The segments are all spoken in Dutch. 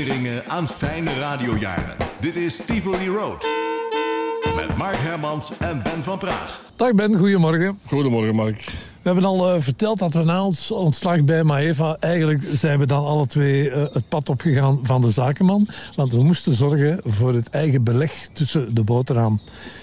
herinneringen aan fijne radiojaren. Dit is Tivoli Road. Met Mark Hermans en Ben van Praag. Dag Ben, goedemorgen. Goedemorgen, Mark. We hebben al uh, verteld dat we na ons ontslag bij Maeva... eigenlijk zijn we dan alle twee uh, het pad opgegaan van de zakenman. Want we moesten zorgen voor het eigen beleg tussen de boterham.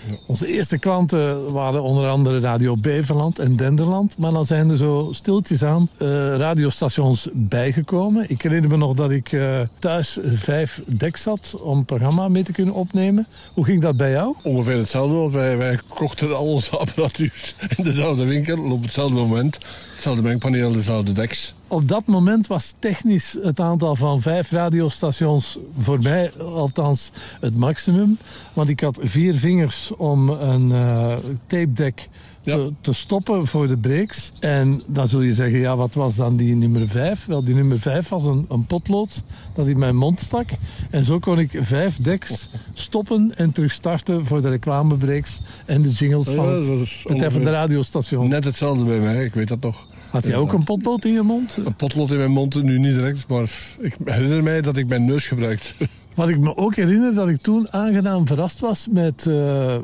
Ja. Onze eerste klanten waren onder andere Radio Beverland en Denderland. Maar dan zijn er zo stiltjes aan uh, radiostations bijgekomen. Ik herinner me nog dat ik thuis vijf deks had om een programma mee te kunnen opnemen. Hoe ging dat bij jou? Ongeveer hetzelfde. Wij, wij kochten al onze apparatuur in dezelfde winkel op hetzelfde moment. Hetzelfde mengpaneel, dezelfde deks. Op dat moment was technisch het aantal van vijf radiostations voor mij althans het maximum. Want ik had vier vingers om een uh, tape deck te, te, stoppen voor de breaks. En dan zul je zeggen, ja, wat was dan die nummer 5? Wel, die nummer 5 was een, een potlood dat in mijn mond stak. En zo kon ik vijf decks stoppen en terug starten voor de reclamebreaks en de jingles van het, het de radiostation. Net hetzelfde bij mij, ik weet dat nog. Had jij ook een potlood in je mond? Een potlood in mijn mond, nu niet direct, maar ik herinner mij dat ik mijn neus gebruikte. Wat ik me ook herinner, dat ik toen aangenaam verrast was met uh,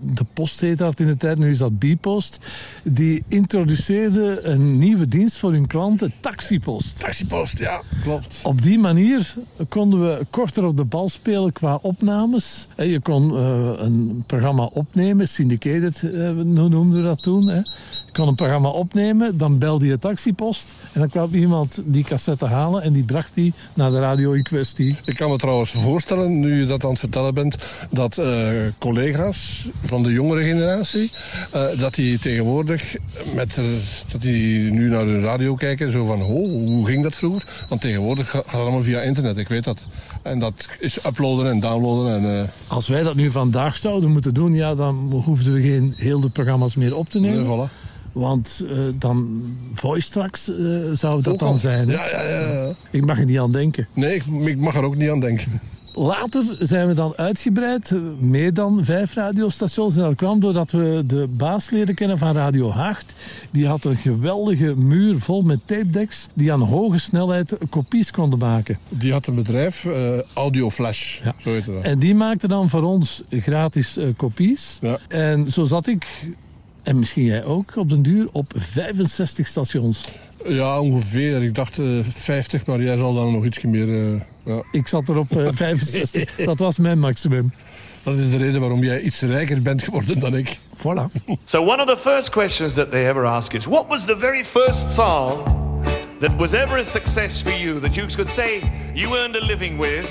de post heette dat in de tijd, nu is dat Bipost. Die introduceerde een nieuwe dienst voor hun klanten, Taxipost. Taxipost, ja, klopt. Op die manier konden we korter op de bal spelen qua opnames. Je kon uh, een programma opnemen, syndicated uh, noemden we dat toen. Kon een programma opnemen, dan belde je taxipost en dan kwam iemand die cassette halen en die bracht die naar de radio in kwestie. Ik kan me trouwens voorstellen, nu je dat aan het vertellen bent, dat uh, collega's van de jongere generatie, uh, dat die tegenwoordig, met, uh, dat die nu naar de radio kijken, zo van, oh, hoe ging dat vroeger? Want tegenwoordig gaat het allemaal via internet, ik weet dat. En dat is uploaden en downloaden. En, Als wij dat nu vandaag zouden moeten doen, ja, dan hoefden we geen heel de programma's meer op te nemen. Nee, voilà. Want uh, dan voice straks uh, zou dat dan zijn. Hè? Ja, ja, ja. Ik mag er niet aan denken. Nee, ik, ik mag er ook niet aan denken. Later zijn we dan uitgebreid, meer dan vijf radiostations. En dat kwam doordat we de baas leren kennen van Radio Haagt. Die had een geweldige muur vol met tape decks die aan hoge snelheid kopies konden maken. Die had een bedrijf, uh, Audio Flash, Ja. zo heette dat. En die maakte dan voor ons gratis kopies. Ja. En zo zat ik, en misschien jij ook, op den duur op 65 stations. Ja, ongeveer. Ik dacht uh, 50, maar jij zal dan nog iets meer... Uh, ja. Ik zat er op uh, 65. dat was mijn maximum. Dat is de reden waarom jij iets rijker bent geworden dan ik. Voilà. So one of the first questions that they ever ask is, what was the very first song that was ever a success for you that you could say you earned a living with?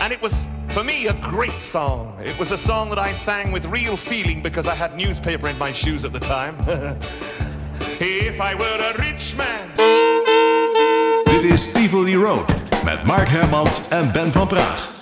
And it was, for me, a great song. It was a song that I sang with real feeling because I had newspaper in my shoes at the time. if I were a rich man. Dit is Tivoli Road met Mark Hermans en Ben van Praag.